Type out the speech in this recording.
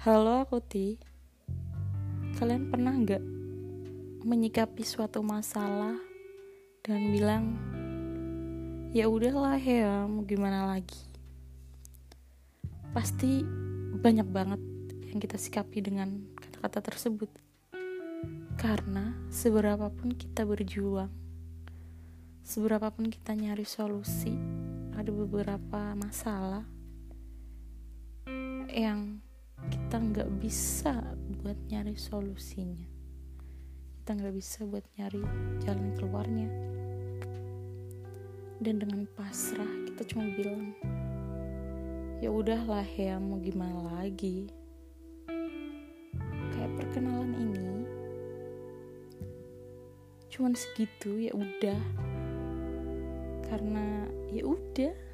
Halo aku Ti. Kalian pernah nggak menyikapi suatu masalah dan bilang ya udahlah ya mau gimana lagi? Pasti banyak banget yang kita sikapi dengan kata-kata tersebut. Karena seberapapun kita berjuang seberapapun kita nyari solusi ada beberapa masalah yang kita nggak bisa buat nyari solusinya. Kita nggak bisa buat nyari jalan keluarnya. Dan dengan pasrah kita cuma bilang ya udahlah ya mau gimana lagi? Kayak perkenalan ini cuman segitu ya udah. Karena ya udah